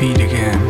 feet again.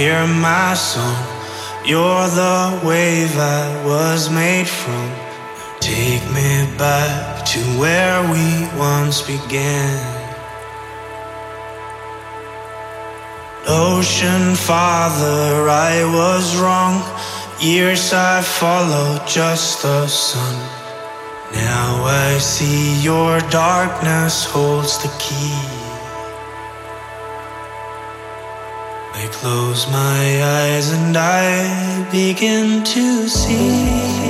Hear my song. You're the wave I was made from. Take me back to where we once began. Ocean father, I was wrong. Years I followed just the sun. Now I see your darkness holds the key. Close my eyes and I begin to see.